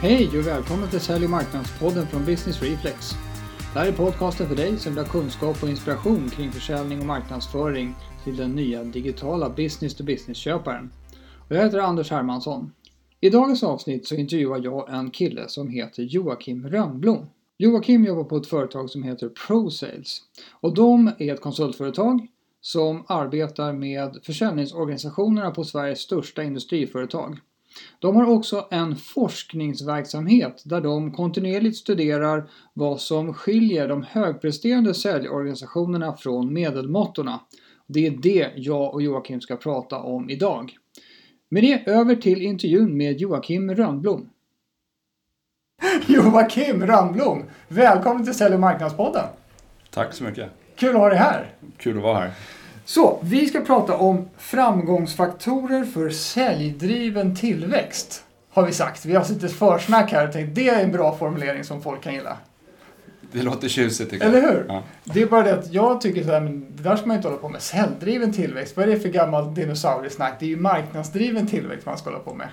Hej och välkommen till Sälj och marknadspodden från Business Reflex. Det här är podcasten för dig som vill ha kunskap och inspiration kring försäljning och marknadsföring till den nya digitala business-to-business-köparen. Och jag heter Anders Hermansson. I dagens avsnitt så intervjuar jag en kille som heter Joakim Rönnblom. Joakim jobbar på ett företag som heter ProSales och de är ett konsultföretag som arbetar med försäljningsorganisationerna på Sveriges största industriföretag. De har också en forskningsverksamhet där de kontinuerligt studerar vad som skiljer de högpresterande säljorganisationerna från medelmåttorna. Det är det jag och Joakim ska prata om idag. Med det över till intervjun med Joakim Rönnblom. Joakim Rönnblom, välkommen till Sälj och marknadspodden. Tack så mycket. Kul att ha dig här. Kul att vara här. Så, vi ska prata om framgångsfaktorer för säljdriven tillväxt. Har vi sagt. Vi har lite försnack här och tänkt det är en bra formulering som folk kan gilla. Det låter tjusigt tycker Eller hur? Ja. Det är bara det att jag tycker så här, men det där ska man inte hålla på med. Säljdriven tillväxt, vad är det för gammal dinosauriesnack? Det är ju marknadsdriven tillväxt man ska hålla på med.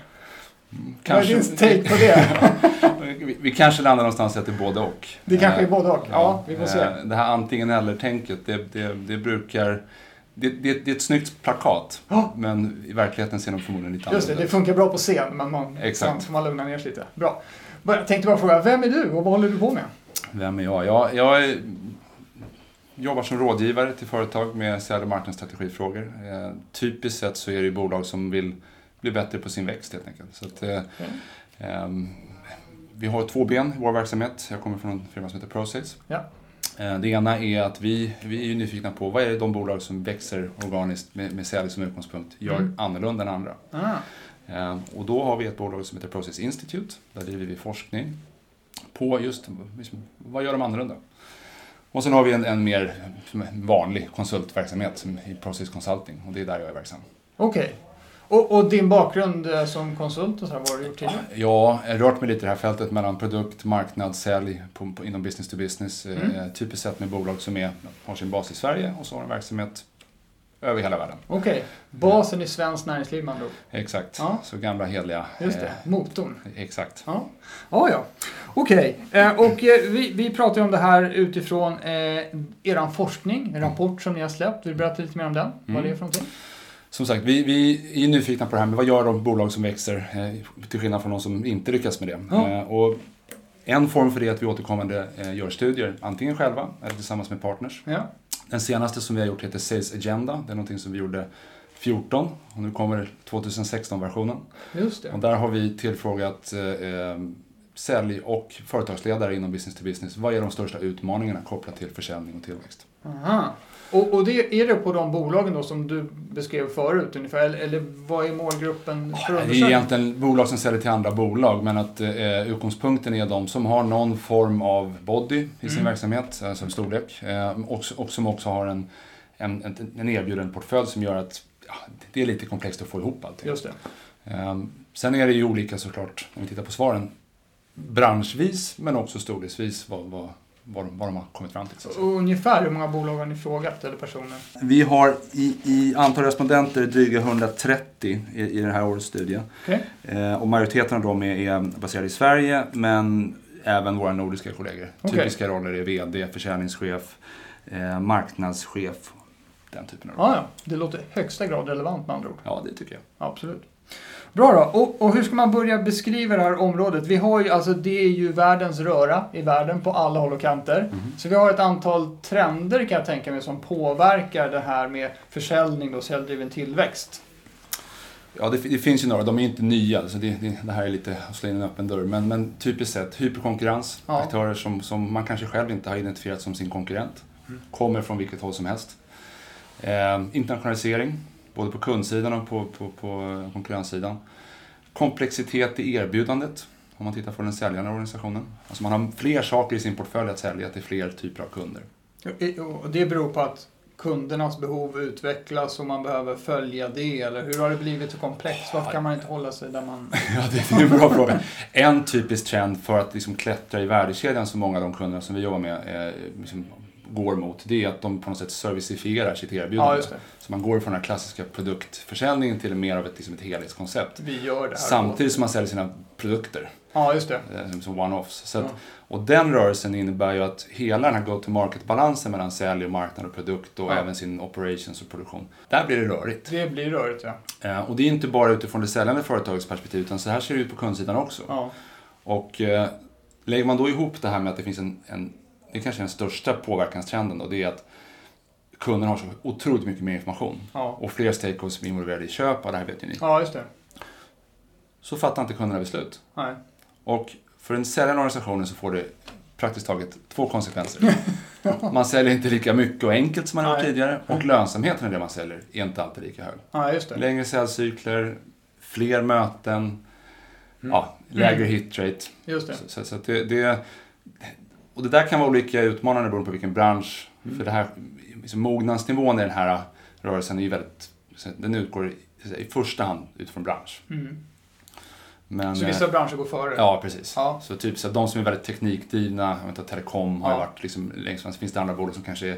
Kanske... Vad är din take på det? vi, vi kanske landar någonstans i att det är både och. Det kanske är både och, ja, ja vi får se. Eh, det här antingen eller-tänket, det, det, det brukar det, det, det, är ett snyggt plakat, oh. men i verkligheten ser de förmodligen lite Just det, det funkar bra på scen, men man, Exakt. får man lugna ner sig lite. Bra. Jag tänkte bara fråga, vem är du och vad håller du på med? Vem är jag? Jag, jag är, jobbar som rådgivare till företag med sälj och marknadsstrategifrågor. Eh, typiskt sett så är det bolag som vill bli bättre på sin växt helt enkelt. Så att, eh, eh, vi har två ben i vår verksamhet. Jag kommer från en firma som heter ProSales. Ja. Eh, det ena är att vi, vi är nyfikna på vad är det de bolag som växer organiskt med, med sälj som utgångspunkt gör mm. annorlunda än andra. Ah. Eh, och då har vi ett bolag som heter Process Institute. Där driver vi forskning på just liksom, vad gör de annorlunda. Och sen har vi en, en mer vanlig konsultverksamhet som i Process Consulting och det är där jag är verksam. Okej. Okay. Och, och, din bakgrund eh, som konsult och så här, vad har du gjort tidigare? Ja, jag har rört mig lite i det här fältet mellan produkt, marknad, sälj på, på, inom business to business. Mm. Eh, typiskt sett med bolag som är, har sin bas i Sverige och så har en verksamhet över hela världen. Okej, okay. basen i svenskt näringsliv andra ord. Exakt, ja. så gamla heliga. Just det, eh, motorn. Exakt. Ja, ja. ja. Okej, okay. eh, och eh, vi, vi pratar ju om det här utifrån eh, er forskning, en rapport som ni har släppt. Vill du berätta lite mer om den? Mm. Vad är det för någonting? Som sagt, vi, vi är nyfikna på det här med vad gör de bolag som växer eh, till skillnad från de som inte lyckas med det. Ja. Eh, och en form för det är att vi återkommande eh, gör studier, antingen själva eller tillsammans med partners. Ja. Den senaste som vi har gjort heter Sales Agenda. Det är någonting som vi gjorde 14 och nu kommer 2016-versionen. Just det. Och där har vi tillfrågat eh, sälj och företagsledare inom business to business. Vad är de största utmaningarna kopplat till försäljning och tillväxt? Aha. Och, och det, är det på de bolagen då som du beskrev förut ungefär? Eller, eller vad är målgruppen för Det är egentligen bolag som säljer till andra bolag men att eh, utgångspunkten är de som har någon form av body i sin mm. verksamhet, alltså storlek. Eh, och, och som också har en, en, en erbjuden portfölj som gör att ja, det är lite komplext att få ihop allting. Just det. Eh, sen är det ju olika såklart, om vi tittar på svaren, branschvis men också storleksvis vad, vad vad de, vad de har kommit fram till. Ungefär hur många bolag har ni frågat eller personer? Vi har i, i antal respondenter dryga 130 i, i den här årets studie. Okay. Eh, och majoriteten av dem är, är baserade i Sverige men även våra nordiska kollegor. Okay. Typiska roller är VD, försäljningschef, eh, marknadschef. Den typen av roller. Ah, ja. Det låter högsta grad relevant med andra ord. Ja, det tycker jag. Absolut. Bra då. Och, och, hur ska man börja beskriva det här området? Vi har ju, alltså det är ju världens röra i världen på alla håll och kanter. Mm. Så vi har ett antal trender kan jag tänka mig som påverkar det här med försäljning och säljdriven tillväxt. Ja, det, det, finns ju några. De är inte nya, så det, det, det här är lite att slå in en öppen dörr. Men, men typiskt sett, hyperkonkurrens. Ja. Aktörer som, som man kanske själv inte har identifierat som sin konkurrent. Mm. Kommer från vilket håll som helst. Eh, internationalisering både på kundsidan och på, på, på konkurrenssidan. Komplexitet i erbjudandet, om man tittar på den säljande organisationen. Alltså man har fler saker i sin portfölj att sälja till fler typer av kunder. Och det beror på att kundernas behov utvecklas och man behöver följa det? Eller hur har det blivit så komplext? Varför kan man inte hålla sig där man... ja, det är en bra fråga. En typisk trend för att liksom klättra i värdekedjan som många av de kunderna som vi jobbar med eh, liksom går mot det är att de på något sätt servicifierar sitt erbjudande. Ja. Så man går från den här klassiska produktförsäljningen till mer av ett, liksom ett helhetskoncept. Vi gör det här. Samtidigt som man säljer sina produkter Ja, just det. eh, som one-offs. Så att, Ja. Och den rörelsen innebär ju att hela den här go-to-market-balansen mellan sälj och marknad och produkt och Ja. även sin operations och produktion. Där blir det rörigt. Det blir rörigt, ja. Eh, Och det är inte bara utifrån det säljande företagets perspektiv utan så här ser det ut på kundsidan också. ja. Och eh, lägger man då ihop det här med att det finns en, en det är kanske den största påverkanstrenden då, det är att kunderna har så otroligt mycket mer information. Ja. Och fler stakeholders blir involverade i köp, och det här vet ju ni. Ja, just det. Så fattar inte kunderna beslut. Nej. Och för den säljande organisationen så får det praktiskt taget två konsekvenser. Man säljer inte lika mycket och enkelt som man gjort tidigare och lönsamheten i det man säljer är inte alltid lika hög. Ja, just det. Längre säljcykler, fler möten, ja, lägre hitrate. Just det. Så, så, så det, det, och det där kan vara olika utmanande beroende på vilken bransch. Mm. För det här, liksom, mognadsnivån i den här rörelsen är ju väldigt, den utgår i, i första hand utifrån bransch. Mm. Men, Så vissa branscher går före? eh, Ja, precis. Ja. Så typ så de som är väldigt teknikdrivna, jag vet inte, telekom har Ja. varit liksom längst fram. Så finns det andra bolag som kanske är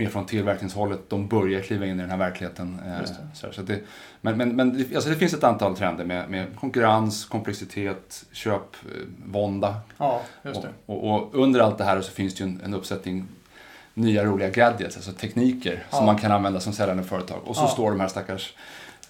mer från tillverkningshållet. De börjar kliva in i den här verkligheten. eh, det. Så, det, men men, men alltså det finns ett antal trender med, med konkurrens, komplexitet, köpvånda. Ja, just det. Och, och, och under allt det här så finns det ju en, en uppsättning nya roliga gadgets, alltså tekniker Ja. som man kan använda som säljande företag. Och så Ja. står de här stackars,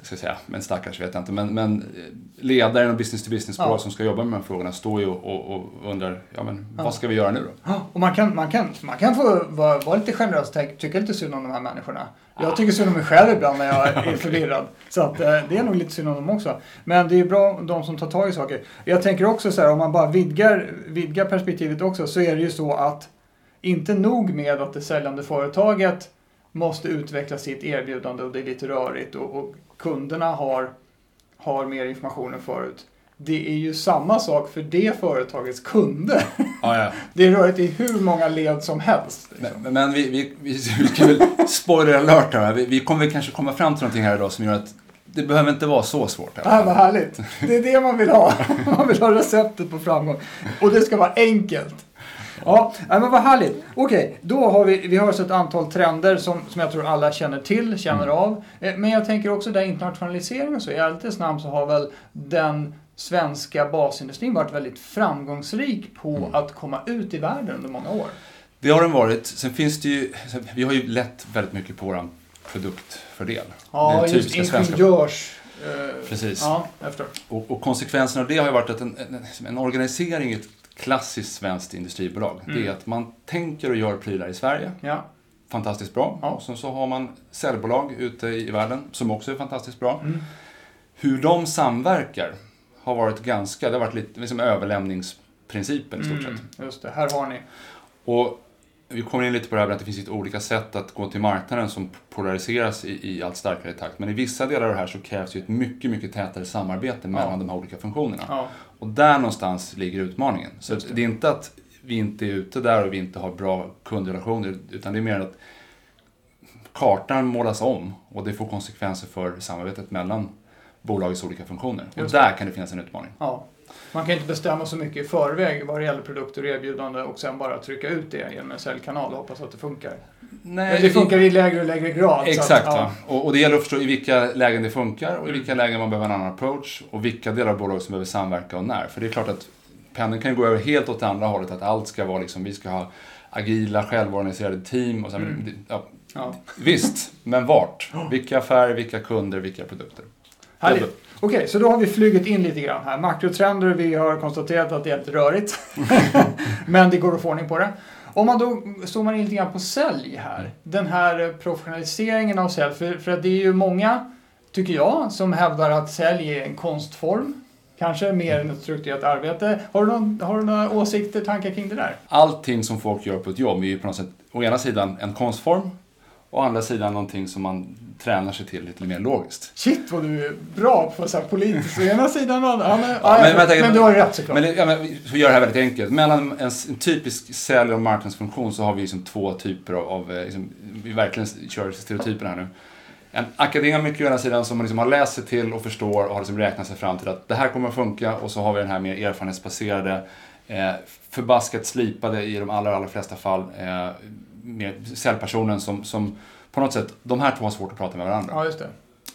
ska säga, men stackars vet jag inte, men, men eh, ledaren och business to business-bolag Ja. som ska jobba med de här frågorna står ju och, och undrar, ja men Ja. vad ska vi göra nu då? Och man kan, man kan, man kan få vara, vara lite generös och tycka lite synd om de här människorna. Jag tycker synd om mig själv ibland när jag är förvirrad. Så att, eh, det är nog lite synd om dem också. Men det är bra de som tar tag i saker. Jag tänker också så här, om man bara vidgar, vidgar perspektivet också, så är det ju så att inte nog med att det säljande företaget måste utveckla sitt erbjudande och det är lite rörigt och, och kunderna har, har mer information än förut. Det är ju samma sak för det företagets kunder. Ja, ja. Det är rörigt i hur många led som helst. liksom. Men, men vi, vi, vi, vi ska väl spoiler alert här, vi, vi kommer kanske komma fram till någonting här idag som gör att det behöver inte vara så svårt. Ah, vad härligt. Det är det man vill ha. Man vill ha receptet på framgång. Och det ska vara enkelt. Ja, nej, men vad härligt. Okej, då har vi, vi har alltså ett antal trender som, som jag tror alla känner till, känner Mm. av. Eh, Men jag tänker också där internationalisering och så. I ärlighetens namn så har väl den svenska basindustrin varit väldigt framgångsrik på Mm. att komma ut i världen under många år. Det har den varit. Sen finns det ju, vi har ju lätt väldigt mycket på vår produktfördel. Ja, Den just svenska- ingenjörs... eh, Precis. Ja. Och, och konsekvensen av det har ju varit att en, en, en organisering i ett klassiskt svenskt industribolag, det Mm. är att man tänker och gör prylar i Sverige, Ja. fantastiskt bra. Ja. Och sen så har man säljbolag ute i världen som också är fantastiskt bra. Mm. Hur de samverkar har varit ganska, det har varit lite liksom överlämningsprincipen i stort Mm, sett. just det, här har ni. Och vi kommer in lite på det här med att det finns lite olika sätt att gå till marknaden som polariseras i, i allt starkare takt. Men i vissa delar av det här så krävs ju ett mycket, mycket tätare samarbete mellan de här olika funktionerna. Ja. Och där någonstans ligger utmaningen. Så det. det. är inte att vi inte är ute där och vi inte har bra kundrelationer, utan det är mer att kartan målas om och det får konsekvenser för samarbetet mellan bolagets olika funktioner. Och där kan det finnas en utmaning. Ja. Man kan inte bestämma så mycket i förväg vad det gäller produkter och erbjudande och sen bara trycka ut det genom en säljkanal och hoppas att det funkar. Nej, Men det funkar i lägre och lägre grad. Exakt, att, va? Och, och det gäller att förstå i vilka lägen det funkar och i vilka lägen man behöver en annan approach och vilka delar av bolaget som behöver samverka och när. För det är klart att pendeln kan gå över helt åt andra hållet, att allt ska vara liksom, vi ska ha agila, självorganiserade team och men Mm. ja, Ja. Visst, men vart? Vilka affärer, vilka kunder, vilka produkter? Härligt. Okej, så då har vi flugit in lite grann här. Makrotrender, vi har konstaterat att det är lite rörigt. Men det går att få ordning på det. Om man då zoomar in lite grann på sälj här. Den här eh, professionaliseringen av sälj. För, för att det är ju många, tycker jag, som hävdar att sälj är en konstform. Kanske mer än ett strukturerat arbete. Har du, någon, har du några åsikter, tankar kring det där? Allting som folk gör på ett jobb är ju på något sätt å ena sidan en konstform å andra sidan någonting som man tränar sig till lite mer logiskt. Shit vad du är bra på så här politiskt. Å ena sidan och ja, men, ja, men- men, tänker- men du har ju rätt såklart. Men, ja, men vi gör det här väldigt enkelt. Mellan en, en typisk sälj och marknadsfunktion så har vi liksom två typer av, av eh, liksom, vi verkligen kör stereotypen här nu. En akademiker å ena sidan som man liksom har läst sig till och förstår och har liksom räknat sig fram till att det här kommer att funka och så har vi den här mer erfarenhetsbaserade, eh, förbaskat slipade i de allra, allra flesta fall, eh, med säljpersonen som, som på något sätt, de här två har svårt att prata med varandra. Ja, just det.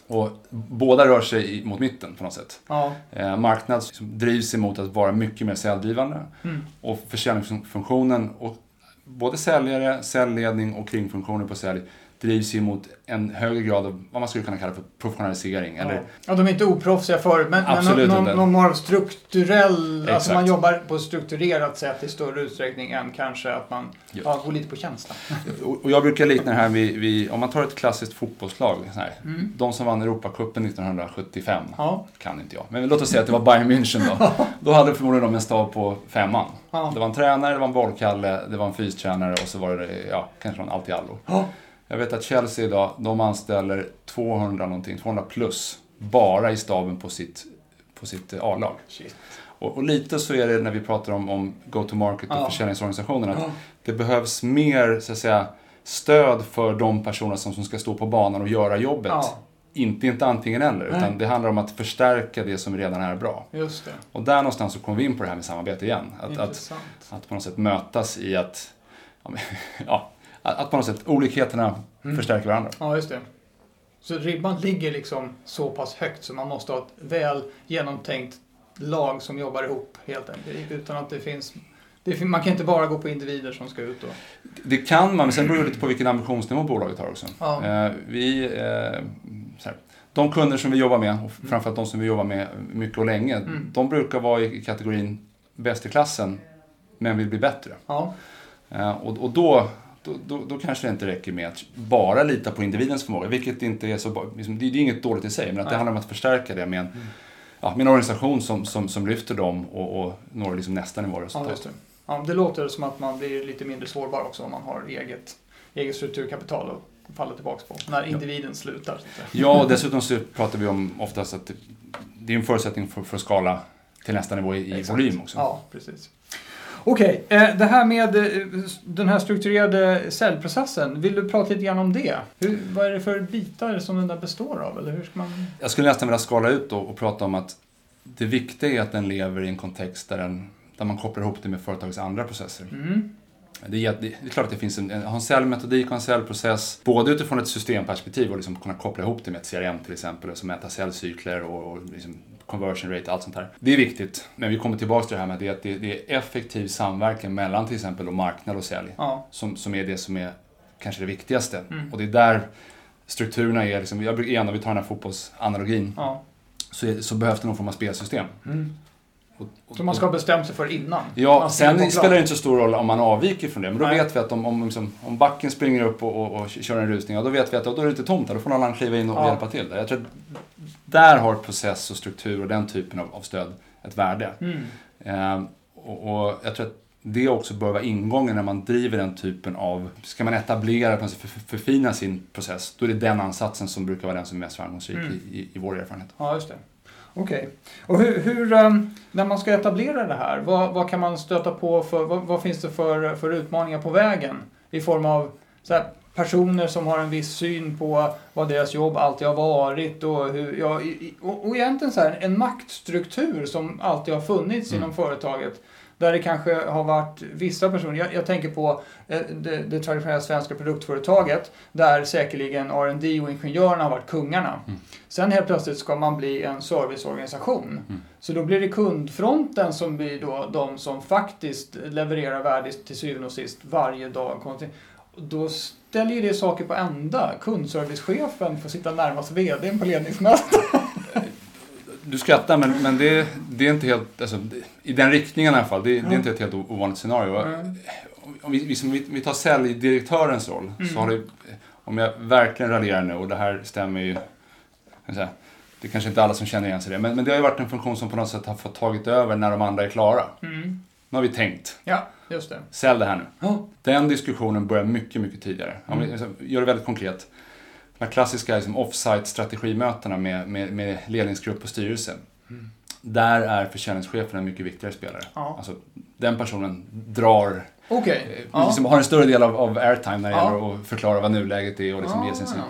Och båda rör sig mot mitten på något sätt. Ja. Eh, marknad liksom drivs emot att vara mycket mer säljdrivande. Mm. Och försäljningsfunktionen, och både säljare, säljledning och kringfunktioner på sälj drivs emot en högre grad av vad man skulle kunna kalla för professionalisering. Eller, Ja, de är inte oproffsiga förut, men, men Absolut någon, inte. någon, någon har strukturell... Alltså Exakt. man jobbar på ett strukturerat sätt i större utsträckning än kanske att man Ja. ja, går lite på känsla. och och jag brukar likna det här vid, vid om man tar ett klassiskt fotbollslag. Så här, Mm. De som vann Europacupen 1975, Ja, kan inte jag. Men låt oss säga att det var Bayern München då. Då hade förmodligen de en stav på femman. ja. Det var en tränare, det var en bollkalle, det var en fystränare och så var det ja, kanske någon allt i allo. Ja. Jag vet att Chelsea idag, de anställer 200 någonting, 200 plus, bara i staben på sitt, på sitt eh, A-lag. Och, och lite så är det när vi pratar om, om go-to-market och Ja. försäljningsorganisationen. Att Ja. Det behövs mer, så att säga, stöd för de personer som, som ska stå på banan och göra jobbet. Ja, Inte, inte antingen eller, Nej. utan det handlar om att förstärka det som redan är bra. just det. Och där någonstans så kommer vi in på det här med samarbete igen. Att, att, att på något sätt mötas i att, ja, att att på något sätt olikheterna Mm. förstärker varandra. Ja, just det. Så ribban ligger liksom så pass högt så man måste ha ett väl genomtänkt lag som jobbar ihop helt enkelt. Utan att det finns... Det man kan inte bara gå på individer som ska ut och... Det kan man, men sen beror det lite på vilken ambitionsnivå bolaget har också. Ja. Eh, vi, eh, de kunder som vi jobbar med, och framförallt de som vi jobbar med mycket och länge, Mm. de brukar vara i kategorin bäst i klassen, men vill bli bättre. Ja, Eh, och, och då, då, då, då kanske det inte räcker med att bara lita på individens förmåga, vilket inte är så. Liksom, det, är inget dåligt i sig, men att det handlar om att förstärka det med en, Mm. ja, med en organisation som, som, som lyfter dem och, och når liksom nästa nivå ja resultat. det. Ja, det låter som att man blir lite mindre sårbar också om man har eget, eget strukturkapital att falla tillbaka på. När individen slutar. Att säga. Ja, och dessutom så pratar vi om oftast att det, är en förutsättning för, för att skala till nästa nivå i, i volym också. Ja, precis. Okej, eh, det här med eh, den här strukturerade säljprocessen. Vill du prata lite grann om det? Hur, vad är det för bitar som den där består av? Eller hur ska man... Jag skulle nästan vilja skala ut och prata om att det viktiga är att den lever i en kontext där, den, där man kopplar ihop det med företagets andra processer. Mm. Det är, det är klart att det finns en, en, säljmetodik och en säljprocess, både utifrån ett systemperspektiv och liksom kunna koppla ihop det med ett CRM till exempel, som mäta säljcykler och, och liksom conversion rate allt sånt här. Det är viktigt, men vi kommer tillbaka till det här med det, att det, det är effektiv samverkan mellan till exempel marknad och sälj, Ja, som, som är det som är kanske det viktigaste. Mm. Och det är där strukturerna är, liksom, jag brukar, igen om vi tar den här fotbollsanalogin, ja. så, så behövs det någon form av spelsystem. Och, och, Som man ska ha bestämt sig för innan. Ja, sen spelar det inte så stor roll om man avviker från det. Men då Nej. vet vi att om, om, liksom, om backen springer upp och, och, och kör en rusning, ja, då vet vi att då är det inte tomt där. Då får någon annan kliva in och Ja. hjälpa till. Där. Jag tror att där har process och struktur och den typen av, av stöd ett värde. Mm. Ehm, och, och jag tror att det också bör vara ingången när man driver den typen av... Ska man etablera, för, för, förfina sin process, då är det den ansatsen som brukar vara den som är mest framgångsrik Mm. i, i, i vår erfarenhet. Ja, just det. Okej. Och hur, hur, um, när man ska etablera det här, vad, vad kan man stöta på för, vad, vad finns det för, för utmaningar på vägen? I form av här, personer som har en viss syn på vad deras jobb alltid har varit och, hur, ja, och, och egentligen så här, en maktstruktur som alltid har funnits Mm. inom företaget. Där det kanske har varit vissa personer, jag, jag tänker på eh, det, det traditionella svenska produktföretaget där säkerligen R&D och ingenjörerna har varit kungarna. Mm. Sen helt plötsligt ska man bli en serviceorganisation. Mm. Så då blir det kundfronten som blir då de som faktiskt levererar värde till syvende och sist varje dag. Då ställer ju det saker på ända. Kundservicechefen får sitta närmast VDn på ledningsmötet. Du skrattar, men, men det, det är inte helt... Alltså, I den riktningen i alla fall. Det, det är inte ett helt ovanligt scenario. Mm. Om vi, vi, som vi, vi tar säljdirektörens roll, Mm. så har det... Om jag verkligen raljerar nu, och det här stämmer ju... säga, Det är kanske inte alla som känner igen sig i det, men, men det har ju varit en funktion som på något sätt har fått tagit över när de andra är klara. Mm. Nu har vi tänkt, Ja, just det. sälj det här nu. Ja. Den diskussionen börjar mycket, mycket tidigare. Om vi Mm. gör det väldigt konkret. De klassiska liksom, off-site strategimötena med, med, med ledningsgrupp och styrelse. Mm. Där är försäljningschefen en mycket viktigare spelare. Ja. Alltså, den personen drar, Okej. eh, Ja. liksom, har en större del av, av airtime när det Ja. gäller att förklara vad nuläget är och liksom Ah, ge sin syn. ja.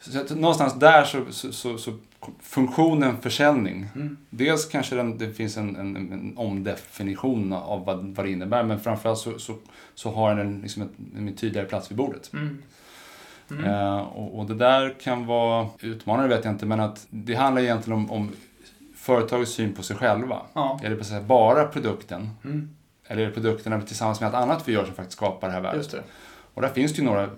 Så att någonstans där så, så, så, så funktionen försäljning. Mm. Dels kanske den, det finns en, en, en omdefinition av vad, vad det innebär men framförallt så, så, så har den en, liksom ett, en tydligare plats vid bordet. Mm. Mm. Eh, och, och det där kan vara utmanande vet jag inte men att det handlar egentligen om, om företagets syn på sig själva. Ja. Är det bara produkten Mm. eller är det produkterna tillsammans med allt annat vi gör som faktiskt skapar det här värdet? Det. Och där finns det ju några,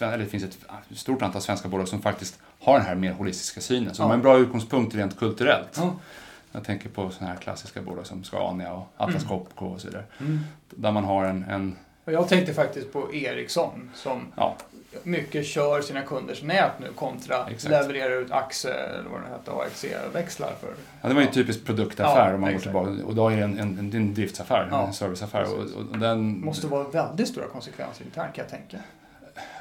eller det finns ett stort antal svenska bolag som faktiskt har den här mer holistiska synen. Så Ja. de har en bra utgångspunkt rent kulturellt. Ja. Jag tänker på sådana här klassiska bolag som Scania och Atlas Mm. Copco och så vidare. Mm. Där man har en, en jag tänkte faktiskt på Ericsson som ja, mycket kör sina kunders nät nu kontra Exakt. levererar ut AXE eller vad det hette, AXE-växlar för. ja, det var ju en typisk produktaffär Ja, om man går exakt. tillbaka. Och då är det en, en, en, driftsaffär, Ja, en serviceaffär. Och, och den, måste vara väldigt stora konsekvenser internt kan jag tänka.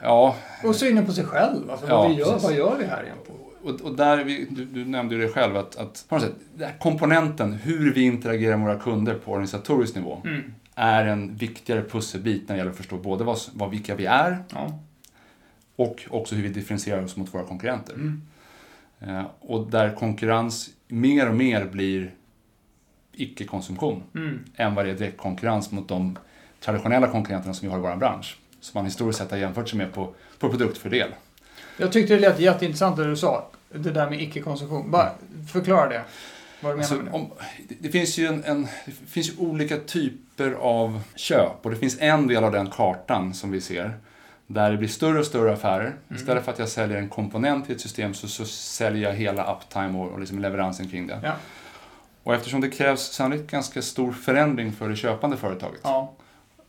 Ja, Och synen på sig själv. Alltså, vad, vi gör, precis. vad gör vi här egentligen? och, och där, vi, du, du nämnde ju det själv, att, att på något sätt, den här komponenten, hur vi interagerar med våra kunder på organisatorisk nivå, Mm. är en viktigare pusselbit när det gäller att förstå både vad, vad, vilka vi är Ja. Och också hur vi differentierar oss mot våra konkurrenter. Mm. Eh, och där konkurrens mer och mer blir icke-konsumtion Mm. än vad det är direktkonkurrens mot de traditionella konkurrenterna som vi har i vår bransch. Som man historiskt sett har jämfört sig med på, på produktfördel. Jag tyckte det lät jätteintressant det du sa. Det där med icke-konsumtion. Bara förklara det. Vad du menar Alltså, med det. om, det, det finns ju en, en, det finns ju olika typer av köp och det finns en del av den kartan som vi ser där det blir större och större affärer. Mm. Istället för att jag säljer en komponent i ett system så, så säljer jag hela uptime och, och liksom leveransen kring det. Ja. Och eftersom det krävs sannolikt ganska stor förändring för det köpande företaget, Ja.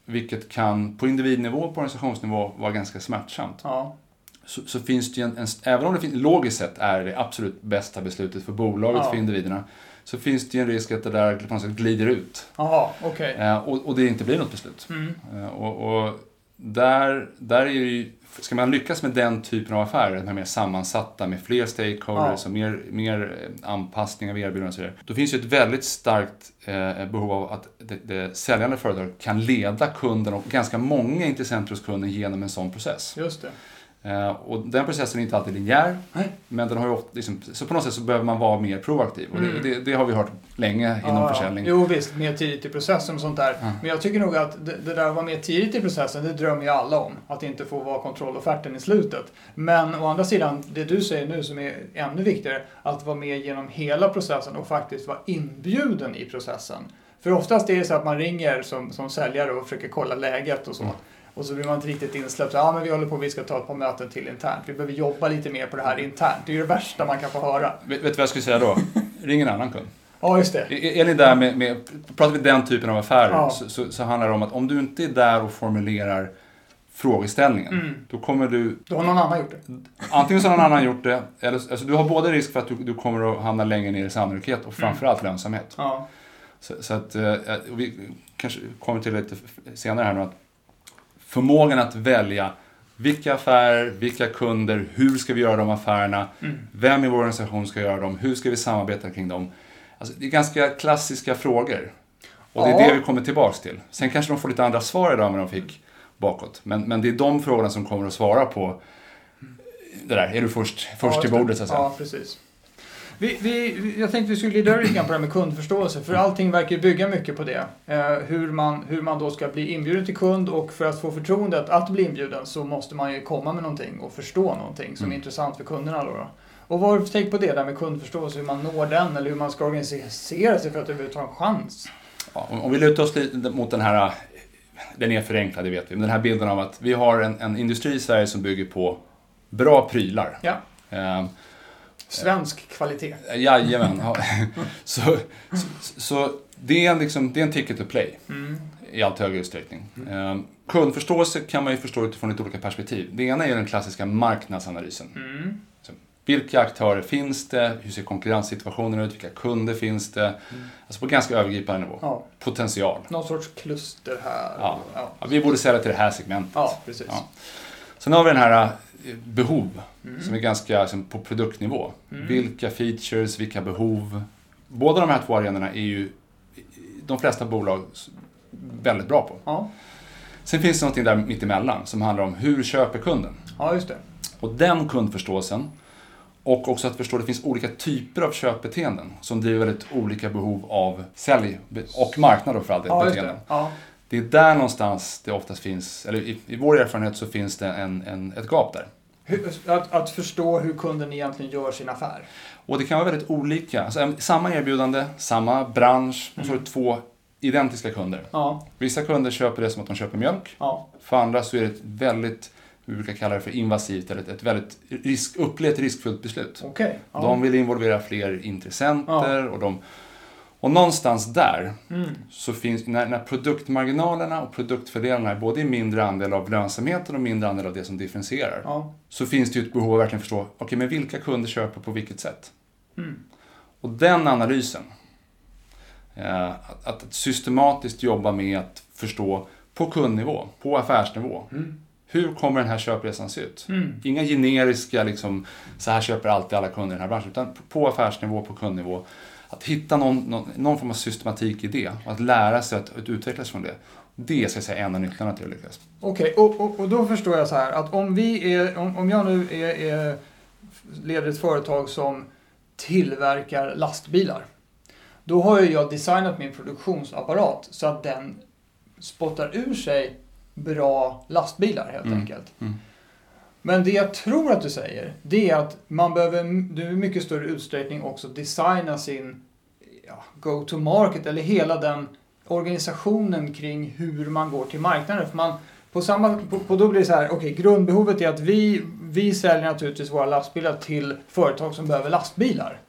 vilket kan på individnivå och på organisationsnivå vara ganska smärtsamt, Ja. så, så finns det en, en, även om det finns, logiskt sett är det absolut bästa beslutet för bolaget, för individerna, så finns det ju en risk att det där på något sätt glider ut Jaha, okej. eh, och, och det inte blir något beslut. Mm. Eh, och, och där, där är ju, ska man lyckas med den typen av affärer, de här mer sammansatta med fler stakeholders Ja. och mer, mer eh, anpassning av erbjudanden och så vidare. Då finns ju ett väldigt starkt eh, behov av att det, det säljande företaget kan leda kunden och ganska många intressenter hos kunden genom en sån process. Just det. Eh, och den processen är inte alltid linjär, Nej. men den har ju ofta, liksom, så på något sätt så behöver man vara mer proaktiv. Och det, Mm. det, det har vi hört länge inom ja. försäljning. Jo visst, mer tidigt i processen och sånt där. Ja. Men jag tycker nog att det, det där att vara mer tidigt i processen, det drömmer ju alla om. Att inte få vara kontrollofferten i slutet. Men å andra sidan, det du säger nu som är ännu viktigare, att vara med genom hela processen och faktiskt vara inbjuden i processen. För oftast är det så att man ringer som, som säljare och försöker kolla läget och så. Mm. Och så blir man inte riktigt insläppt. Ja, men vi håller på, vi ska ta ett par möten till internt. Vi behöver jobba lite mer på det här internt. Det är ju det värsta man kan få höra. Vet, vet du vad jag skulle säga då? Ring en annan kund. Ja, just det. Är, är ni där med, med, pratar vi den typen av affärer Ja. så, så, så handlar det om att om du inte är där och formulerar frågeställningen, Mm. då kommer du, Då har någon annan gjort det. antingen så har någon annan gjort det, eller alltså du har både risk för att du, du kommer att hamna längre ner i sannolikhet och framförallt lönsamhet. Ja. Så, så att, eh, och vi kanske kommer till lite senare här nu att förmågan att välja vilka affärer, vilka kunder, hur ska vi göra de affärerna, Mm. vem i vår organisation ska göra dem, hur ska vi samarbeta kring dem? Alltså, det är ganska klassiska frågor. Och det är Ja. det vi kommer tillbaks till. Sen kanske de får lite andra svar idag än de fick bakåt. Men, men det är de frågorna som kommer att svara på det där, är du först, först Ja, till bordet så att säga. Ja, precis. Vi, vi, jag tänkte vi skulle glida över lite grann på det här med kundförståelse, för allting verkar bygga mycket på det. Eh, hur, man, hur man då ska bli inbjuden till kund och för att få förtroendet att bli inbjuden så måste man ju komma med någonting och förstå någonting som är Mm. intressant för kunderna. Då, då. Och vad har du för take på det där med kundförståelse, hur man når den eller hur man ska organisera sig för att överhuvudtaget ha en chans? Ja, om, om vi lutar oss lite mot den här, den är förenklad, det vet vi, men den här bilden av att vi har en, en industri i Sverige som bygger på bra prylar. Ja. Eh, Svensk kvalitet. jajamän. Ja. så, så, så det, är en liksom, det är en ticket to play Mm. i allt högre utsträckning. Eh, kundförståelse kan man ju förstå utifrån lite olika perspektiv. Det ena är den klassiska marknadsanalysen. Mm. Vilka aktörer finns det? Hur ser konkurrenssituationen ut? Vilka kunder finns det? Alltså på ganska övergripande nivå. Ja, Potential. någon sorts kluster här. Ja. ja. Vi borde sälja till det här segmentet. ja precis. Sen har vi den här eh, behov Mm. som är ganska som på produktnivå. Mm. Vilka features, vilka behov. Båda de här två arenorna är ju de flesta bolag väldigt bra på. Ja. Sen finns det någonting där mittemellan som handlar om hur köper kunden? ja, just det. Och den kundförståelsen Och också att förstå att det finns olika typer av köpbeteenden som driver väldigt olika behov av sälj och marknad för all del Ja. Det. Det är där någonstans det oftast finns, eller i, i vår erfarenhet så finns det en, en, ett gap där. Hur, att, att förstå hur kunden egentligen gör sin affär. Och det kan vara väldigt olika. Alltså, samma erbjudande, samma bransch, och så har du två identiska kunder. Ja, Vissa kunder köper det som att de köper mjölk. ja, För andra så är det ett väldigt, vi brukar kalla det för invasivt, eller ett, ett väldigt risk, upplevt riskfullt beslut. okej. Ja. De vill involvera fler intressenter och de... Och någonstans där Mm. så finns, när, när produktmarginalerna och produktfördelarna är både i mindre andel av lönsamheten och mindre andel av det som differentierar. Ja. Så finns det ju ett behov av att verkligen förstå, okej men vilka kunder köper på vilket sätt? Mm. Och den analysen, eh, att, att systematiskt jobba med att förstå på kundnivå, på affärsnivå, Mm. hur kommer den här köpresan se ut? Mm. Inga generiska, liksom, så här köper alltid alla kunder i den här branschen, utan på affärsnivå, på kundnivå. Att hitta någon, någon, någon form av systematik i det och att lära sig att, att utvecklas från det. Det ska jag säga är en av nycklarna till att lyckas. Okej, och, och, och då förstår jag så här att om vi är, om, om jag nu är, är, leder ett företag som tillverkar lastbilar. Då har ju jag designat min produktionsapparat så att den spottar ur sig bra lastbilar helt Mm. enkelt. Mm. Men det jag tror att du säger, det är att man behöver du i mycket större utsträckning också designa sin ja, go-to-market eller hela den organisationen kring hur man går till marknaden. För man, på samma, på, på då blir det så här, okej, grundbehovet är att vi, vi säljer naturligtvis våra lastbilar till företag som behöver lastbilar.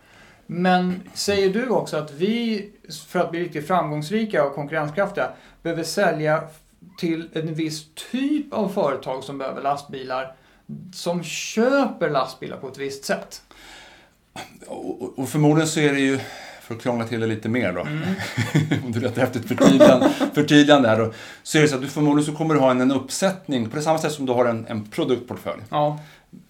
Men säger du också att vi, för att bli riktigt framgångsrika och konkurrenskraftiga, behöver sälja till en viss typ av företag som behöver lastbilar som köper lastbilar på ett visst sätt? Och, och- förmodligen så är det ju, för att krångla till det lite mer då, Mm. om du letar efter ett förtydligande, förtydligande här då, så är det så att du förmodligen så kommer du ha en, en uppsättning, på det samma sätt som du har en, en produktportfölj, Ja,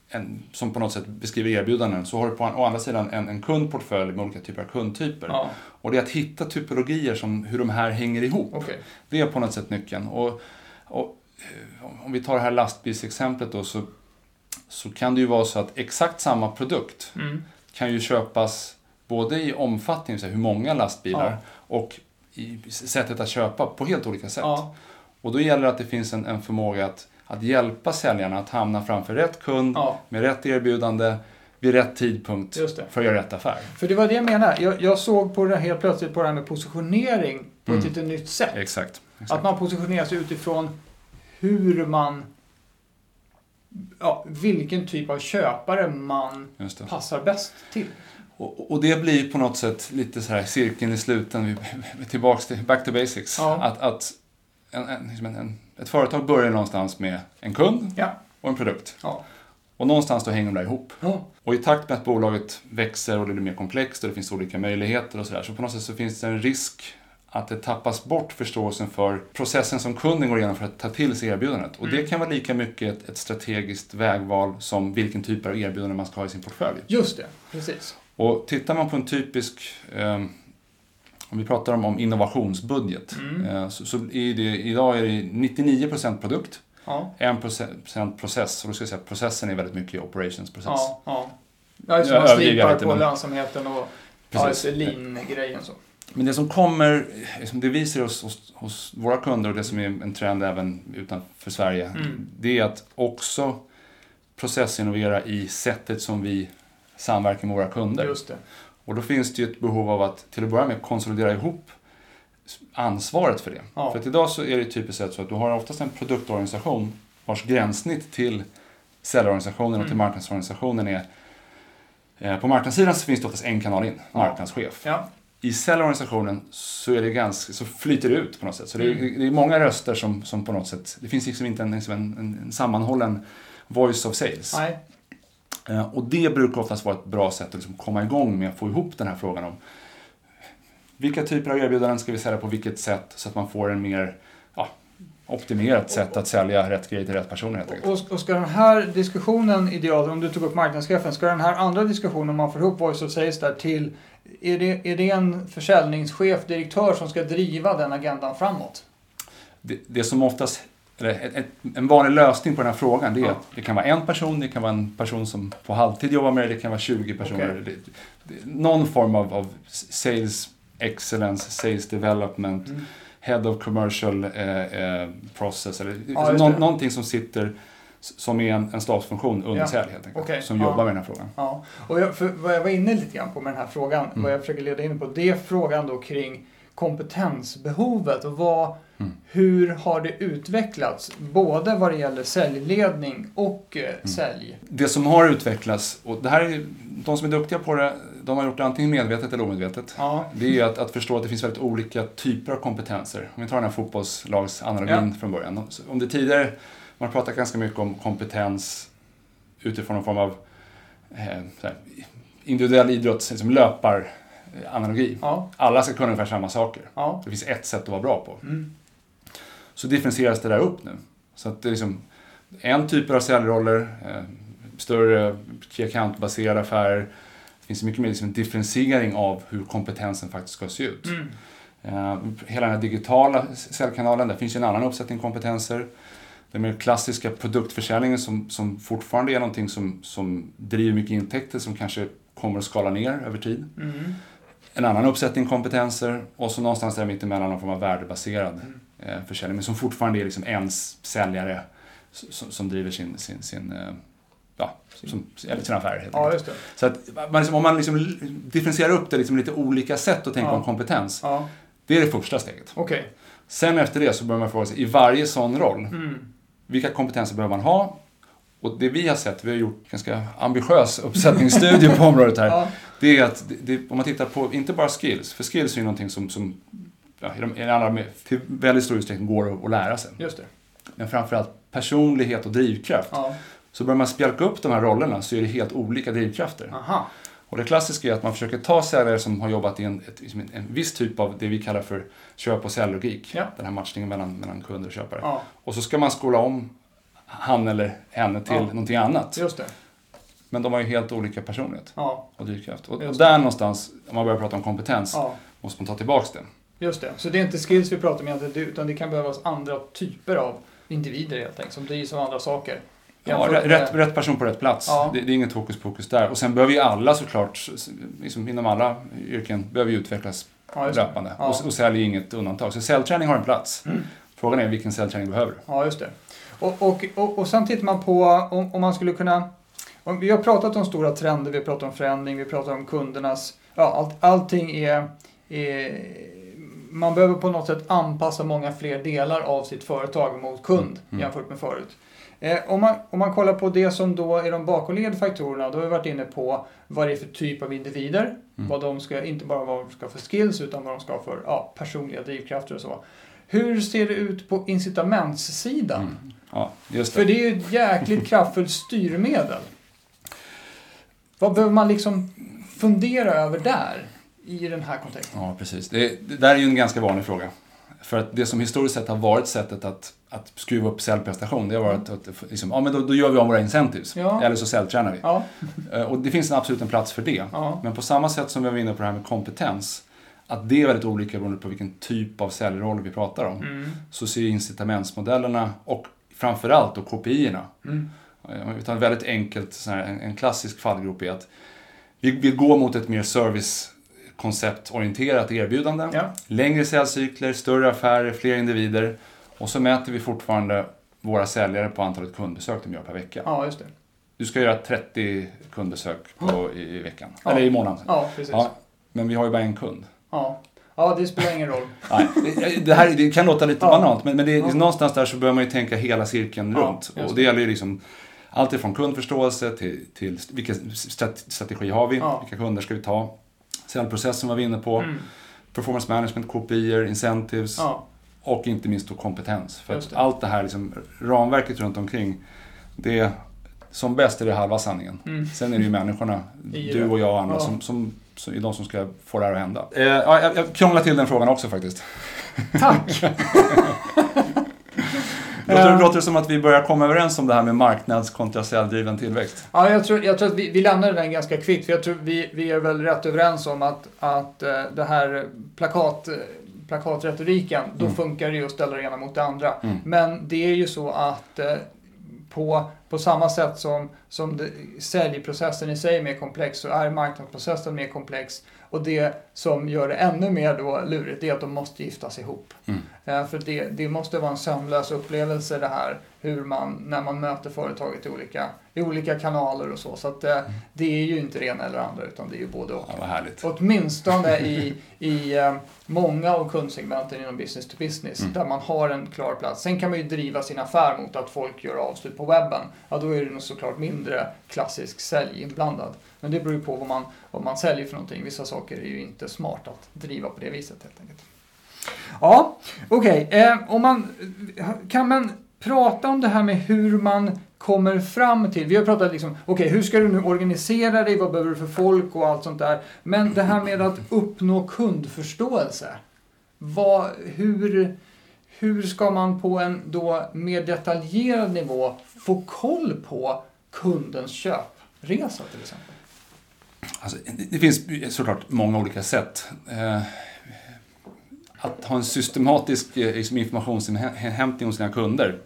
en, som på något sätt beskriver erbjudanden, så har du på å andra sidan en, en kundportfölj med olika typer av kundtyper. ja, Och det är att hitta typologier som hur de här hänger ihop. okej. Det är på något sätt nyckeln. Och, och, eh, om vi tar det här lastbilsexemplet då så, så kan det ju vara så att exakt samma produkt Mm. kan ju köpas både i omfattning, så hur många lastbilar, Ja. och i sättet att köpa på helt olika sätt. Ja, Och då gäller det att det finns en, en förmåga att, att hjälpa säljarna att hamna framför rätt kund ja, med rätt erbjudande vid rätt tidpunkt för att göra rätt affär. För det var det jag menade. Jag, jag såg på det helt plötsligt på det här med positionering på ett Mm. lite nytt sätt. Exakt. exakt. Att man positionerar sig utifrån hur man... Ja, vilken typ av köpare man passar bäst till. Och, och det blir på något sätt lite så här cirkeln i sluten, tillbaks till back to basics. Ja. Att, att en, en, liksom en, en, ett företag börjar någonstans med en kund Ja. och en produkt. Ja. Och någonstans då hänger de där ihop. Och i takt med att bolaget växer och det blir mer komplext och det finns olika möjligheter och sådär, så på något sätt så finns det en risk att det tappas bort förståelsen för processen som kunden går igenom för att ta till sig erbjudandet. Och det Mm. kan vara lika mycket ett, ett strategiskt vägval som vilken typ av erbjudande man ska ha i sin portfölj. Just det, precis. Och tittar man på en typisk, eh, om vi pratar om, om innovationsbudget, Mm. eh, så, så är det, idag är det 99% produkt, Ja. 1% process. Och då ska jag säga att processen är väldigt mycket operationsprocess. Ja. ja. Ja, just det, man slipar på men- lönsamheten och ja, Precis. det, lean-grejen så. Men det som kommer, liksom det vi ser hos, hos, hos våra kunder och det som är en trend även utanför Sverige, Mm. det är att också processinnovera i sättet som vi samverkar med våra kunder. Och då finns det ju ett behov av att till att börja med konsolidera ihop ansvaret för det. Ja. För att idag så är det typiskt sett så att du har oftast en produktorganisation vars gränssnitt till säljorganisationen och till Mm. marknadsorganisationen är eh, på marknadssidan så finns det oftast en kanal in, marknadschef. Ja. I säljorganisationen så, är det ganska, så flyter det ut på något sätt. Så det, är, Mm. det är många röster som, som på något sätt, det finns liksom inte en, liksom en, en, en sammanhållen voice of sales. Nej. Eh, Och det brukar oftast vara ett bra sätt att liksom komma igång med att få ihop den här frågan om vilka typer av erbjudanden ska vi sälja på vilket sätt så att man får en mer optimerat sätt att sälja rätt grejer till rätt personer helt enkelt. Och, ska den här diskussionen, ideal, om du tog upp marknadschefen, ska den här andra diskussionen, om man får ihop voice of sales där till, är det, är det en försäljningschef, direktör som ska driva den agendan framåt? Det, det som oftast eller en vanlig lösning på den här frågan det är att det kan vara en person, det kan vara en person som på halvtid jobbar med det, det kan vara 20 personer. Det, någon form av, av sales excellence, sales development, Mm. Head of commercial eh, eh, process. Eller, Ja, någon, någonting som sitter som är en, en stabsfunktion under Ja. helt enkelt. Okej, Som ja. jobbar med den här frågan. Ja, och jag, för vad jag var inne lite grann på med den här frågan, Mm. vad jag försöker leda in på, det är frågan då kring kompetensbehovet och vad, Mm. hur har det utvecklats? Både vad det gäller säljledning och Mm. eh, sälj. Det som har utvecklats, och det här är, de som är duktiga på det, de har gjort det antingen medvetet eller omedvetet. Ja, Det är att, att förstå att det finns väldigt olika typer av kompetenser. Om vi tar den här fotbollslagsanalogin från början. Om det tidigare, man pratat ganska mycket om kompetens utifrån någon form av eh, individuell idrott, som löparanalogi. ja, Alla ska kunna ungefär samma saker. ja. Det finns ett sätt att vara bra på. Mm. Så differentieras det där upp nu. Så att det är liksom en typ av säljroller, eh, större key account-baserade affärer. Det finns mycket mer liksom en differentiering av hur kompetensen faktiskt ska se ut. Mm. Eh, hela den här digitala säljkanalen, där finns ju en annan uppsättning kompetenser. Den mer klassiska produktförsäljningen som, som fortfarande är någonting som, som driver mycket intäkter som kanske kommer att skala ner över tid. Mm. En annan uppsättning kompetenser och så någonstans där mittemellan någon form av värdebaserad Mm. eh, försäljning. Men som fortfarande är liksom en säljare som, som driver sin, sin, sin, eh, ja, som, eller sin affär Ja, just det. Så att man liksom, om man liksom differentierar upp det liksom lite olika sätt att tänka Ja. om kompetens. Ja, Det är det första steget. okej. Sen efter det så börjar man fråga sig, i varje sån roll, Mm. vilka kompetenser behöver man ha? Och det vi har sett, vi har gjort ganska ambitiös uppsättningsstudie på området här, Ja, det är att det, om man tittar på, inte bara skills, för skills är ju någonting som, som ja, i de, i alla, till väldigt stor utsträckning går att, att lära sig. just det. Men framförallt personlighet och drivkraft. Ja. Så börjar man spjälka upp de här rollerna så är det helt olika drivkrafter. Aha. Och det klassiska är att man försöker ta säljare som har jobbat i en, ett, liksom en, viss typ av det vi kallar för köp och säljlogik. Ja. Den här matchningen mellan, mellan kund och köpare. Ja, Och så ska man skola om han eller henne till Ja. någonting annat. just det. Men de har ju helt olika personlighet Ja, och drivkraft. Och, och där någonstans, om man börjar prata om kompetens, måste man ta tillbaks det. Just det. Så det är inte skills vi pratar om egentligen, utan det kan behövas andra typer av individer helt enkelt, som drivs av andra saker. Ja, rätt, rätt, rätt person på rätt plats. Ja. Det, det är inget hokus pokus där. Och sen behöver ju alla såklart, liksom inom alla yrken, behöver ju utvecklas Ja, löpande. Ja. Och, och sälj är inget undantag. Så säljträning har en plats. Mm. Frågan är vilken säljträning behöver? Ja, just det. Och, och, och, och sen tittar man på om, om man skulle kunna... Vi har pratat om stora trender, vi har pratat om förändring, vi pratar om kundernas... Ja, allt, allting är, är... Man behöver på något sätt anpassa många fler delar av sitt företag mot kund Mm. jämfört med förut. Eh, om, man, om man kollar på det som då är de bakomliggande faktorerna, då har vi varit inne på vad det är för typ av individer. Mm. Vad de ska, inte bara vad de ska ha för skills, utan vad de ska ha för ja, personliga drivkrafter och så. Hur ser det ut på incitamentssidan? Mm. Ja, just För det. det är ju ett jäkligt kraftfullt styrmedel. Vad behöver man liksom fundera över där i den här kontexten? Ja, precis. Det, det där är ju en ganska vanlig fråga. För att det som historiskt sett har varit sättet att, att skruva upp säljprestation, det har varit att liksom, ja, men då, då gör vi om våra incentives. Ja. Eller så säljtränar vi. Ja, Eh, Och det finns en absolut en plats för det. ja, Men på samma sätt som vi var inne på det här med kompetens, att det är väldigt olika beroende på vilken typ av säljroll vi pratar om, mm, så ser incitamentsmodellerna och framförallt då KPI-erna. mm, Eh, vi tar en väldigt enkelt, en, klassisk fallgrop är att vi vill gå mot ett mer servicekonceptorienterat erbjudande. ja, Längre säljcykler, större affärer, fler individer. Och så mäter vi fortfarande våra säljare på antalet kundbesök de gör per vecka. ja, just det. Du ska göra 30 kundbesök på, i, i veckan. Ja. Eller i månaden. Ja, precis. Ja, men vi har ju bara en kund. Ja, ja det spelar ingen roll. Nej, det- det, här, det kan låta lite banalt, men, men det, är Ja. någonstans där så behöver man ju tänka hela cirkeln runt. Och det gäller ju liksom allt ifrån kundförståelse till, till vilken strat- strategi har vi, vilka kunder ska vi ta, säljprocessen var vi inne på, Mm, performance management, KPI, incentives ja, och inte minst då kompetens. För det. allt det här liksom, ramverket runt omkring, det som bäst är det halva sanningen. mm, Sen är det ju människorna, du och jag och andra, Ja. som, som, som är de som ska få det här att hända. Eh, ja, jag, jag krånglar till den frågan också faktiskt. Tack! Låter, Eh. låter det som att vi börjar komma överens om det här med marknads kontra säljdriven tillväxt? Ja, jag tror, jag tror att vi, vi lämnar den ganska kvickt, för jag tror vi, vi är väl rätt överens om att, att eh, det här plakatretoriken, då Mm. funkar det ju att ställa det ena mot det andra. Mm. Men det är ju så att eh, på, på samma sätt som, som det, säljprocessen i sig är mer komplex så är marknadsprocessen mer komplex. Och det som gör det ännu mer då lurigt är att de måste giftas ihop. Mm. Eh, för det, det måste vara en sömlös upplevelse det här hur man, när man möter företaget i olika, i olika kanaler och så. Så att, eh, det är ju inte det ena eller andra utan det är ju både och. Ja, vad härligt. Åtminstone i, i eh, många av kundsegmenten inom business to business Mm. där man har en klar plats. Sen kan man ju driva sin affär mot att folk gör avslut på webben. Ja, då är det nog såklart mindre klassisk sälj inblandad. Men det beror ju på vad man, vad man säljer för någonting. Vissa saker är ju inte smart att driva på det viset helt enkelt. Ja, okej. Eh, om man, kan man prata om det här med hur man kommer fram till, vi har pratat liksom, okej hur ska du nu organisera dig, vad behöver du för folk och allt sånt där. Men det här med att uppnå kundförståelse. Vad, hur, hur ska man på en då mer detaljerad nivå få koll på kundens köpresa till exempel? Alltså, det, det finns såklart många olika sätt. Eh, att ha en systematisk eh, liksom, informationsinhämtning hos sina kunder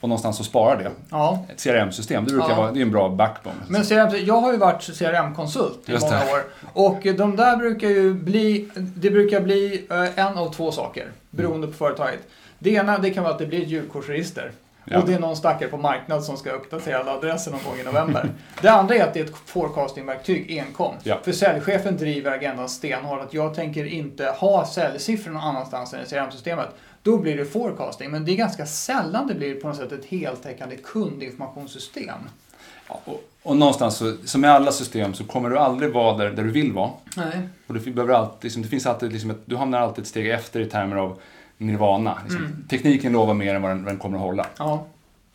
och någonstans att spara det. Ja, Ett CRM-system, det brukar Ja. vara det är en bra backbone. men CRM, jag har ju varit CRM-konsult i många år. Och de där brukar ju bli, det brukar bli eh, en av två saker beroende på företaget. Det ena det kan vara att det blir ett julkortsregister. Ja. Och det är någon stackare på marknad som ska uppdatera alla adresser någon gång i november. det andra är att det är ett forecastingverktyg enkom. Ja. För säljchefen driver agendan stenhårt att jag tänker inte ha säljsiffror någon annanstans än i CRM-systemet. Då blir det forecasting, men det är ganska sällan det blir på något sätt ett heltäckande kundinformationssystem. Ja, och, och någonstans, så, som med alla system, så kommer du aldrig vara där, där du vill vara. Nej. Och du behöver alltid, liksom, det finns alltid liksom ett, du hamnar alltid ett steg efter i termer av nirvana. Liksom. Mm. Tekniken lovar mer än vad den, den kommer att hålla. Ja.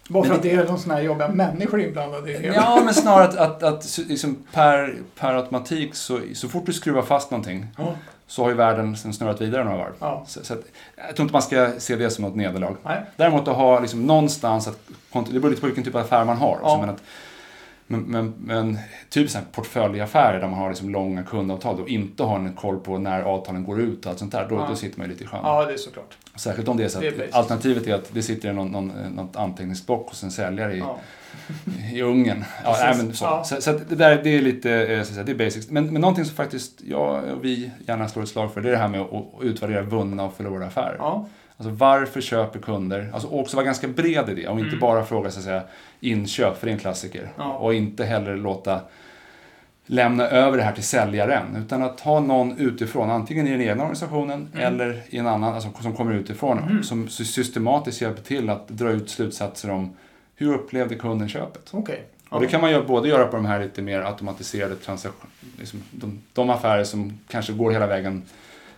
Bara för Men att det är de såna här jobbiga människor inblandade i det hela. Ja, men snarare att, att, att liksom per, per automatik, så, så fort du skruvar fast någonting, Ja. så har ju världen sen snurrat vidare några varv. Ja. Så, så att, jag tror inte man ska se det som något nederlag. Nej. Däremot att ha liksom någonstans, att, det beror lite på vilken typ av affär man har. också, Ja. Men, att, men, men, men typ så här portföljaffärer där man har liksom långa kundavtal och inte har en koll på när avtalen går ut och allt sånt där, då, Ja. då sitter man ju lite i sjön. ja, det är såklart. Särskilt om det är så är att basic. alternativet är att det sitter i någon, någon, något anteckningsblock hos en säljare i, Ja. i Ungern. Ja, nej, men så. Ja. Så, så det där det är lite, eh, så säga, det är basics. Men, men någonting som faktiskt jag och vi gärna slår ett slag för, det är det här med att, att utvärdera vunna och förlorade affärer. Ja. Alltså varför köper kunder? Alltså också vara ganska bred i det och inte Mm. bara fråga så att säga, inköp, för det är en klassiker. Ja. Och inte heller låta lämna över det här till säljaren. Utan att ha någon utifrån, antingen i den egna organisationen Mm. eller i en annan, alltså, som kommer utifrån, Mm. som sy- systematiskt hjälper till att dra ut slutsatser om hur upplevde kunden köpet. Okej. Och det kan man ju både göra på de här lite mer automatiserade transaktioner, liksom de, de affärer som kanske går hela vägen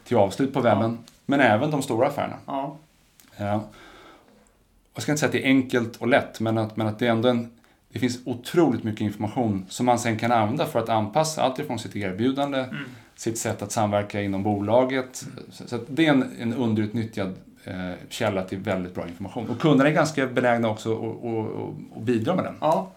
till avslut på webben, men även de stora affärerna. Ja. Ja. Jag ska inte säga att det är enkelt och lätt, men att, men att det är ändå en, det finns otroligt mycket information som man sen kan använda för att anpassa allt ifrån sitt erbjudande, Mm. sitt sätt att samverka inom bolaget. Så, så att det är en, en underutnyttjad eh, källa till väldigt bra information. Och kunderna är ganska benägna också att bidra med den. Ja.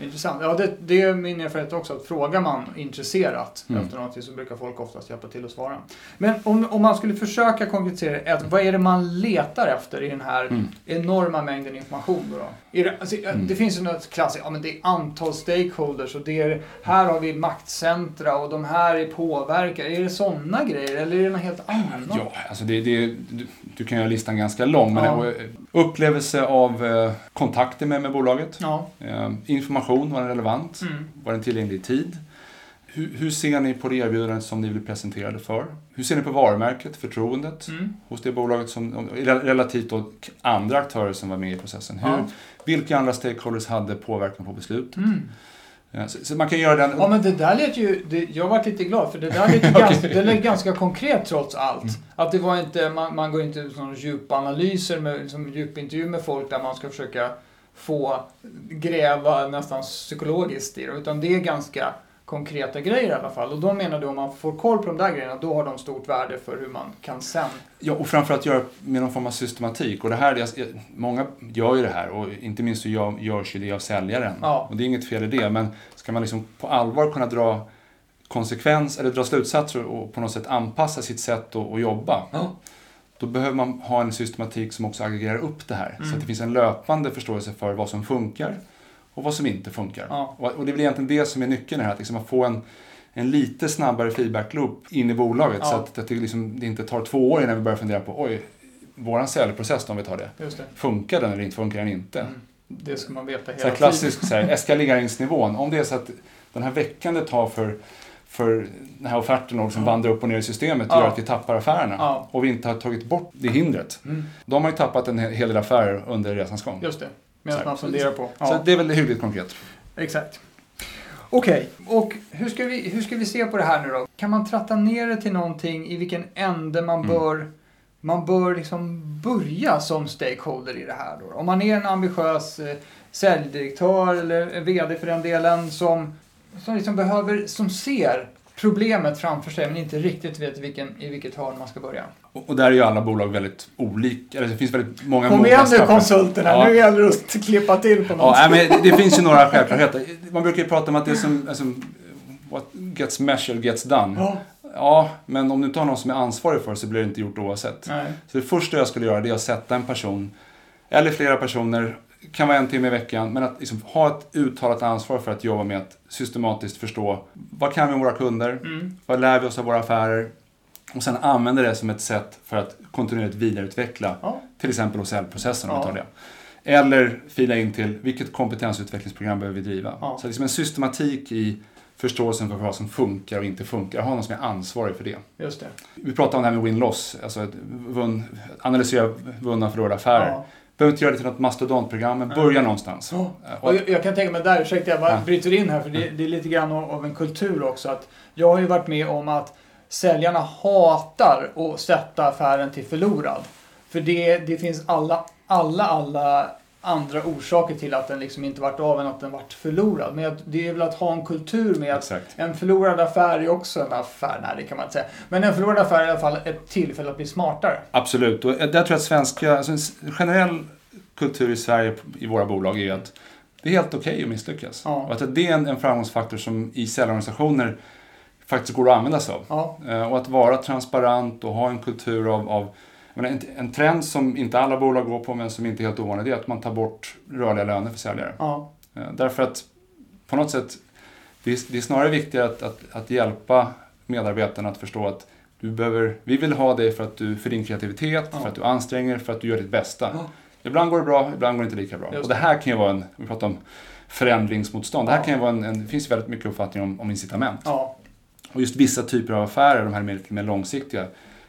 Intressant. Ja, det, det är min erfarenhet också att frågar man intresserat Mm. efter någonting så brukar folk oftast hjälpa till att svara. Men om, om man skulle försöka konkretisera ett, vad är det man letar efter i den här Mm. enorma mängden information då? då? Det, alltså, Mm. det finns ju något klassiskt, ja men det är antal stakeholders och det är, här har vi maktcentra och de här är påverkare. Är det sådana grejer eller är det något helt annat? Ja, alltså det, det, du, du kan göra listan ganska lång, men Ja. upplevelse av eh, kontakter med, med bolaget, Ja. eh, information, var den relevant? Mm. Var den tillgänglig i tid? Hur, hur ser ni på det erbjudandet som ni blir presenterade för? Hur ser ni på varumärket, förtroendet Mm. hos det bolaget som, relativt då andra aktörer som var med i processen? Hur, Ja. Vilka andra stakeholders hade påverkan på beslut? Mm. Eh, Så, så man kan göra den... Ja men det där lät ju, det, jag varit lite glad för det där lät ju ganska, det lät ganska konkret trots allt. Mm. Att det var inte, man, man går inte ut några djupa analyser med liksom, djupintervju med folk där man ska försöka få gräva nästan psykologiskt i det. Utan det är ganska konkreta grejer i alla fall. Och då menar du om man får koll på de där grejerna, då har de stort värde för hur man kan sen. Ja, och framförallt göra med någon form av systematik. Och det här, många gör ju det här och inte minst så gör, görs ju det av säljaren. Ja. Och det är inget fel i det, men ska man liksom på allvar kunna dra konsekvens eller dra slutsatser och på något sätt anpassa sitt sätt att, att jobba. Ja. Då behöver man ha en systematik som också aggregerar upp det här. Så Mm. att det finns en löpande förståelse för vad som funkar och vad som inte funkar. Ja. Och det är väl egentligen det som är nyckeln här, att liksom få en, en lite snabbare feedback-loop in i bolaget. Ja. Så att, att det, liksom, det inte tar två år innan vi börjar fundera på, oj, våran säljprocess om vi tar det. Det. Funkar den eller inte funkar den inte? Mm. Det ska man veta Så hela här klassisk så här, eskaleringsnivån. Om det är så att den här veckan det tar för, för den här offerten att liksom Ja. vandra upp och ner i systemet Ja. gör att vi tappar affärerna. Ja. Och vi inte har tagit bort det hindret. Mm. Då har ju tappat en hel del affärer under resans gång. Just det. Medan man funderar på. Så det är väl hyggligt konkret. Exakt. Okej, och hur ska, vi, hur ska vi se på det här nu då? Kan man tratta ner det till någonting i vilken ände man Mm. bör, man bör liksom börja som stakeholder i det här då? Om man är en ambitiös eh, säljdirektör eller VD för den delen som, som liksom behöver, som ser problemet framför sig men inte riktigt vet vilken, i vilket hörn man ska börja. Och och där är ju alla bolag väldigt olika. Eller det finns väldigt många Kom igen nu konsulterna, Ja. nu gäller det att klippa till på något Ja, men det, finns ju några självklarheter. Man brukar ju prata om att det är som, alltså, what gets measured gets done. Ja, Ja, men om du inte har någon som är ansvarig för det så blir det inte gjort oavsett. nej. Så det första jag skulle göra det är att sätta en person, eller flera personer, kan vara en timme i veckan, men att liksom ha ett uttalat ansvar för att jobba med att systematiskt förstå vad kan vi om våra kunder, Mm. vad lär vi oss av våra affärer och sen använda det som ett sätt för att kontinuerligt vidareutveckla Ja. till exempel hos säljprocessen om vi Ja. tar det. Eller fila in till vilket kompetensutvecklingsprogram behöver vi driva. Ja. Så liksom en systematik i förståelsen för vad som funkar och inte funkar. Ha någon som är ansvarig för det. Just det. Vi pratade om det här med win-loss, alltså vunn, analysera vunna och förlorade affärer. Ja. Behöver inte göra det till något mastodontprogram, men börja någonstans. Ja. Eh, Och jag, jag kan tänka mig där, ursäkta jag bara Ja. bryter in här för det, det är lite grann av en kultur också. Att jag har ju varit med om att säljarna hatar att sätta affären till förlorad. För det, det finns alla, alla, alla andra orsaker till att den liksom inte varit av än att den varit förlorad. Men det är väl att ha en kultur med att exakt. en förlorad affär är också en affär. Nej, det kan man inte säga. Men en förlorad affär är i alla fall ett tillfälle att bli smartare. Absolut. Och där tror jag att svenska, alltså en generell kultur i Sverige i våra bolag är att det är helt okej att misslyckas. Ja. Och att det är en, en framgångsfaktor som i säljorganisationer faktiskt går att använda sig av. Ja, Eh, Och att vara transparent och ha en kultur av, av menar, en, en trend som inte alla bolag går på men som inte är helt ovanlig det är att man tar bort rörliga löner för säljare. ja, Eh, Därför att på något sätt det är, det är snarare viktigare att, att, att hjälpa medarbetarna att förstå att du behöver, vi vill ha dig för, att du, för din kreativitet, Ja. för att du anstränger för att du gör ditt bästa. Ja. Ibland går det bra, ibland går det inte lika bra. Just Och det här kan ju vara en, vi pratar om förändringsmotstånd, det här kan ju vara en, en, det finns väldigt mycket uppfattning om, om incitament. ja, Och just vissa typer av affärer, de här mer, mer långsiktiga,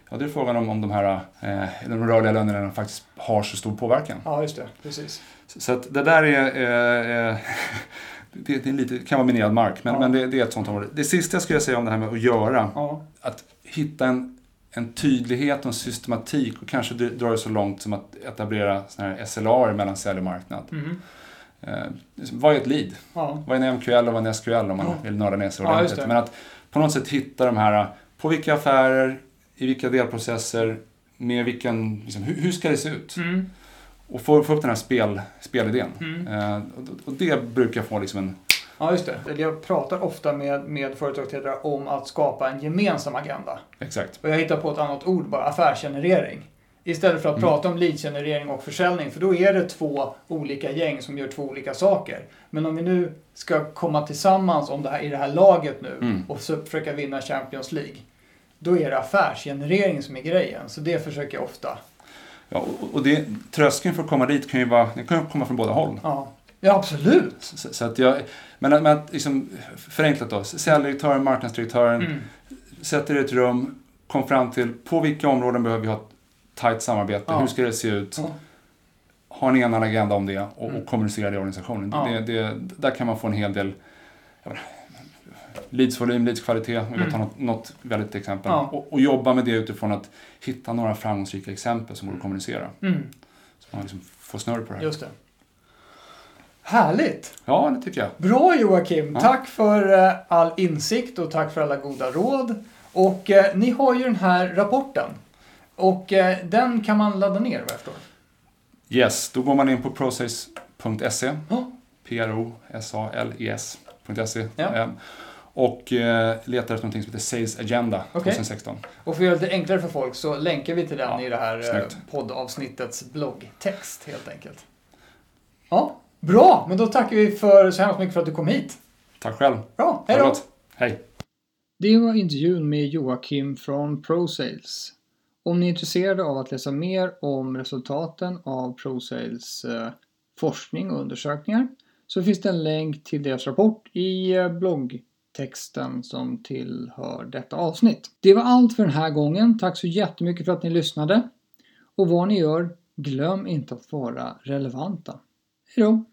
ja det är frågan om, om de här eh, de rörliga lönerna faktiskt har så stor påverkan. ja, just det. Precis. Så, så det där är, eh, eh, det, det är lite, kan vara minerad mark, men, Ja. men det, det är ett sånt område. Det sista jag skulle säga om det här med att göra, Ja, att hitta en, en tydlighet och en systematik och kanske dr- dra det så långt som att etablera såna här SLA mellan sälj och marknad. mhm. Eh, vad är ett lead? ja, Vad är en MQL och vad är en SQL om man vill nörda ner sig ordentligt. Men att på något sätt hitta de här, på vilka affärer, i vilka delprocesser, med vilken, liksom, hur, hur ska det se ut? mm. Och få, få upp den här spel, spelidén. Mm. Eh, och, och det brukar få liksom en... Ja, just det. Jag pratar ofta med, med företagsledare om att skapa en gemensam agenda. Exakt. Och jag hittar på ett annat ord bara, affärsgenerering. Istället för att Mm. prata om leadgenerering och försäljning, för då är det två olika gäng som gör två olika saker. Men om vi nu ska komma tillsammans om det här, i det här laget nu Mm. och så försöka vinna Champions League, då är det affärsgenerering som är grejen. Så det försöker jag ofta. Ja, och, det, tröskeln för att komma dit kan ju vara, den kan komma från båda håll. Ja, ja absolut. Så, så att jag, men att, men att liksom, förenklat då, säljdirektören, marknadsdirektören Mm. sätter i ett rum, kom fram till på vilka områden behöver vi ha ett tajt samarbete, Ja. hur ska det se ut? Ja. Ha en enad agenda om det och, Mm. och kommunicera det i organisationen. Ja. Det, det, där kan man få en hel del leadsvolym, leadskvalitet, om vi Mm. tar något, något väldigt exempel. Ja. Och, och jobba med det utifrån att hitta några framgångsrika exempel som går att kommunicera. Mm. Så man liksom får snurr på det här. Just det. Härligt! Ja, det tycker jag. Bra Joakim! Ja. Tack för eh, all insikt och tack för alla goda råd. Och eh, ni har ju den här rapporten. Och eh, den kan man ladda ner vad jag förstår. Yes, då går man in på process.se. Ja. P-R-O-S-A-L-E-S.se. Ja. Och eh, letar efter någonting som heter Sales Agenda Okej. 2016. Och för att göra det lite enklare för folk så länkar vi till den Ja, i det här eh, snyggt. poddavsnittets bloggtext helt enkelt. Ja, bra! Men då tackar vi för så hemskt mycket för att du kom hit. Tack själv. Bra, hej det då! Hej. Det var intervjun med Joakim från ProSales. Om ni är intresserade av att läsa mer om resultaten av ProSales eh, forskning och undersökningar så finns det en länk till deras rapport i eh, texten som tillhör detta avsnitt. Det var allt för den här gången. Tack så jättemycket för att ni lyssnade. Och vad ni gör, glöm inte att vara relevanta. Hejdå!